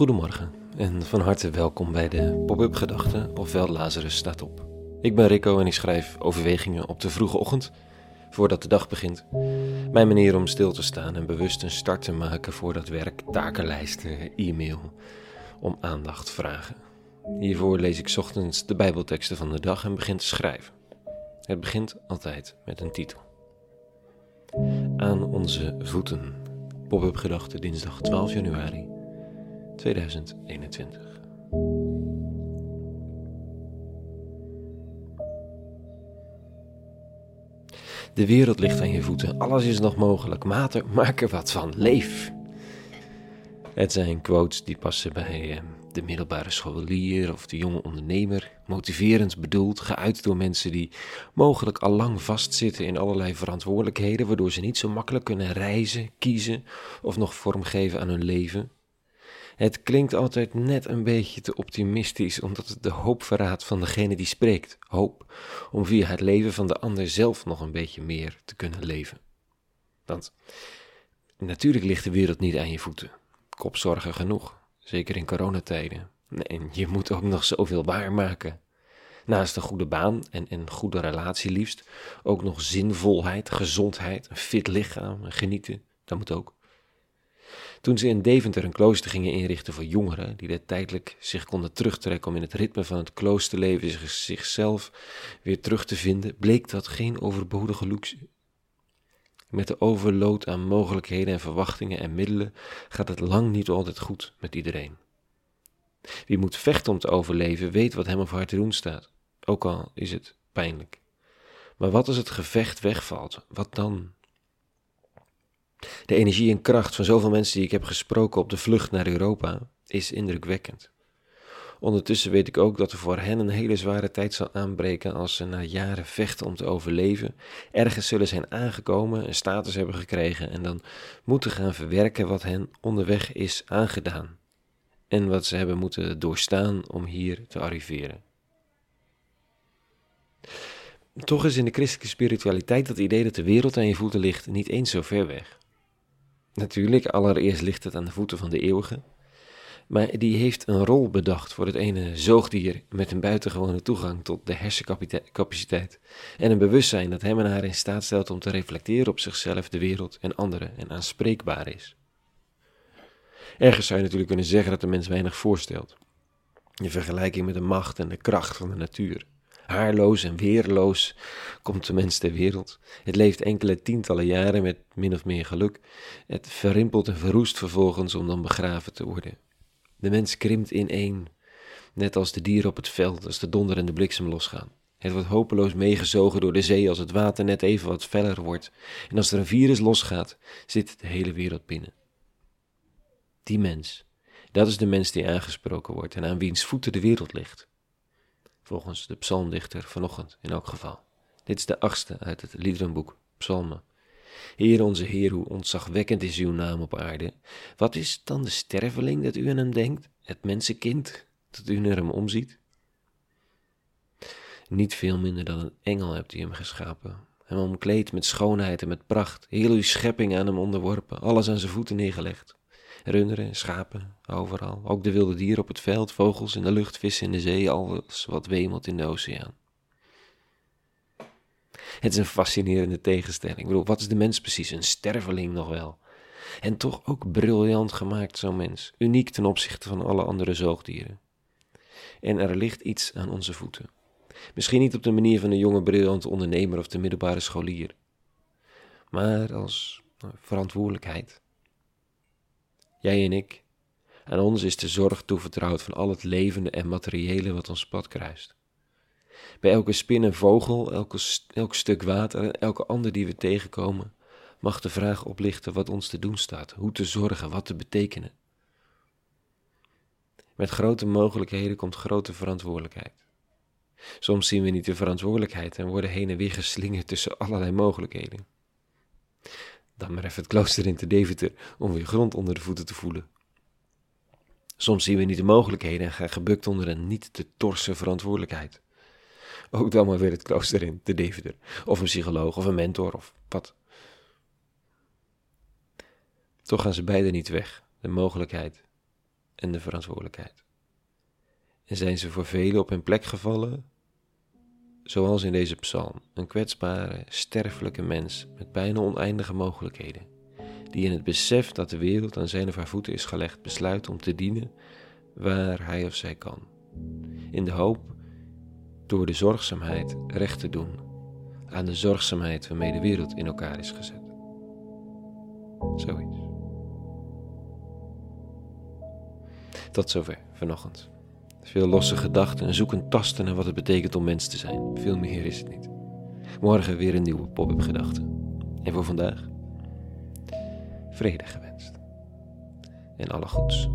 Goedemorgen en van harte welkom bij de Pop-up Gedachten, ofwel Lazarus staat op. Ik ben Rico en ik schrijf overwegingen op de vroege ochtend, voordat de dag begint. Mijn manier om stil te staan en bewust een start te maken voor dat werk, takenlijsten, e-mail, om aandacht vragen. Hiervoor lees ik ochtends de Bijbelteksten van de dag en begin te schrijven. Het begint altijd met een titel. Aan onze voeten. Pop-up Gedachten dinsdag 12 januari 2021. De wereld ligt aan je voeten, alles is nog mogelijk. Maak er wat van, leef. Het zijn quotes die passen bij eh, de middelbare scholier of de jonge ondernemer, motiverend bedoeld, geuit door mensen die mogelijk al lang vastzitten in allerlei verantwoordelijkheden, waardoor ze niet zo makkelijk kunnen reizen, kiezen of nog vormgeven aan hun leven. Het klinkt altijd net een beetje te optimistisch, omdat het de hoop verraadt van degene die spreekt. Hoop om via het leven van de ander zelf nog een beetje meer te kunnen leven. Want natuurlijk ligt de wereld niet aan je voeten. Kopzorgen genoeg, zeker in coronatijden. En je moet ook nog zoveel waarmaken. Naast een goede baan en een goede relatie liefst, ook nog zinvolheid, gezondheid, een fit lichaam en genieten, dat moet ook. Toen ze in Deventer een klooster gingen inrichten voor jongeren, die er tijdelijk zich konden terugtrekken om in het ritme van het kloosterleven zichzelf weer terug te vinden, bleek dat geen overbodige luxe. Met de overload aan mogelijkheden en verwachtingen en middelen gaat het lang niet altijd goed met iedereen. Wie moet vechten om te overleven, weet wat hem of haar te doen staat, ook al is het pijnlijk. Maar wat als het gevecht wegvalt? Wat dan? De energie en kracht van zoveel mensen die ik heb gesproken op de vlucht naar Europa is indrukwekkend. Ondertussen weet ik ook dat er voor hen een hele zware tijd zal aanbreken als ze na jaren vechten om te overleven, ergens zullen zijn aangekomen, een status hebben gekregen en dan moeten gaan verwerken wat hen onderweg is aangedaan en wat ze hebben moeten doorstaan om hier te arriveren. Toch is in de christelijke spiritualiteit dat idee dat de wereld aan je voeten ligt niet eens zo ver weg. Natuurlijk, allereerst ligt het aan de voeten van de eeuwige. Maar die heeft een rol bedacht voor het ene zoogdier met een buitengewone toegang tot de hersencapaciteit en een bewustzijn dat hem en haar in staat stelt om te reflecteren op zichzelf, de wereld en anderen en aanspreekbaar is. Ergens zou je natuurlijk kunnen zeggen dat de mens weinig voorstelt. In vergelijking met de macht en de kracht van de natuur. Haarloos en weerloos komt de mens ter wereld. Het leeft enkele tientallen jaren met min of meer geluk. Het verrimpelt en verroest vervolgens om dan begraven te worden. De mens krimpt in één, net als de dieren op het veld als de donder en de bliksem losgaan. Het wordt hopeloos meegezogen door de zee als het water net even wat feller wordt. En als er een virus losgaat, zit de hele wereld binnen. Die mens, dat is de mens die aangesproken wordt en aan wiens voeten de wereld ligt volgens de psalmdichter vanochtend in elk geval. Dit is de achtste uit het liederenboek Psalmen. Heer onze Heer, hoe ontzagwekkend is uw naam op aarde. Wat is dan de sterveling dat u aan hem denkt, het mensenkind dat u naar hem omziet? Niet veel minder dan een engel hebt u hem geschapen, hem omkleed met schoonheid en met pracht, heel uw schepping aan hem onderworpen, alles aan zijn voeten neergelegd. Runderen, schapen, overal. Ook de wilde dieren op het veld, vogels in de lucht, vissen in de zee, alles wat wemelt in de oceaan. Het is een fascinerende tegenstelling. Ik bedoel, wat is de mens precies? Een sterveling nog wel. En toch ook briljant gemaakt, zo'n mens. Uniek ten opzichte van alle andere zoogdieren. En er ligt iets aan onze voeten. Misschien niet op de manier van een jonge briljante ondernemer of de middelbare scholier. Maar als nou, verantwoordelijkheid. Jij en ik. Aan ons is de zorg toevertrouwd van al het levende en materiële wat ons pad kruist. Bij elke spin en vogel, elke, elk stuk water en elke ander die we tegenkomen, mag de vraag oplichten wat ons te doen staat, hoe te zorgen, wat te betekenen. Met grote mogelijkheden komt grote verantwoordelijkheid. Soms zien we niet de verantwoordelijkheid en worden heen en weer geslingerd tussen allerlei mogelijkheden. Dan maar even het klooster in te Deventer om weer grond onder de voeten te voelen. Soms zien we niet de mogelijkheden en gaan gebukt onder een niet te torse verantwoordelijkheid. Ook dan maar weer het klooster in te Deventer, of een psycholoog of een mentor of wat. Toch gaan ze beide niet weg, de mogelijkheid en de verantwoordelijkheid. En zijn ze voor velen op hun plek gevallen, zoals in deze psalm, een kwetsbare, sterfelijke mens met bijna oneindige mogelijkheden, die in het besef dat de wereld aan zijn of haar voeten is gelegd, besluit om te dienen waar hij of zij kan, in de hoop door de zorgzaamheid recht te doen aan de zorgzaamheid waarmee de wereld in elkaar is gezet. Zoiets. Tot zover vanochtend. Veel losse gedachten en zoeken tasten naar wat het betekent om mens te zijn. Veel meer is het niet. Morgen weer een nieuwe pop-up gedachte. En voor vandaag vrede gewenst. En alle goeds.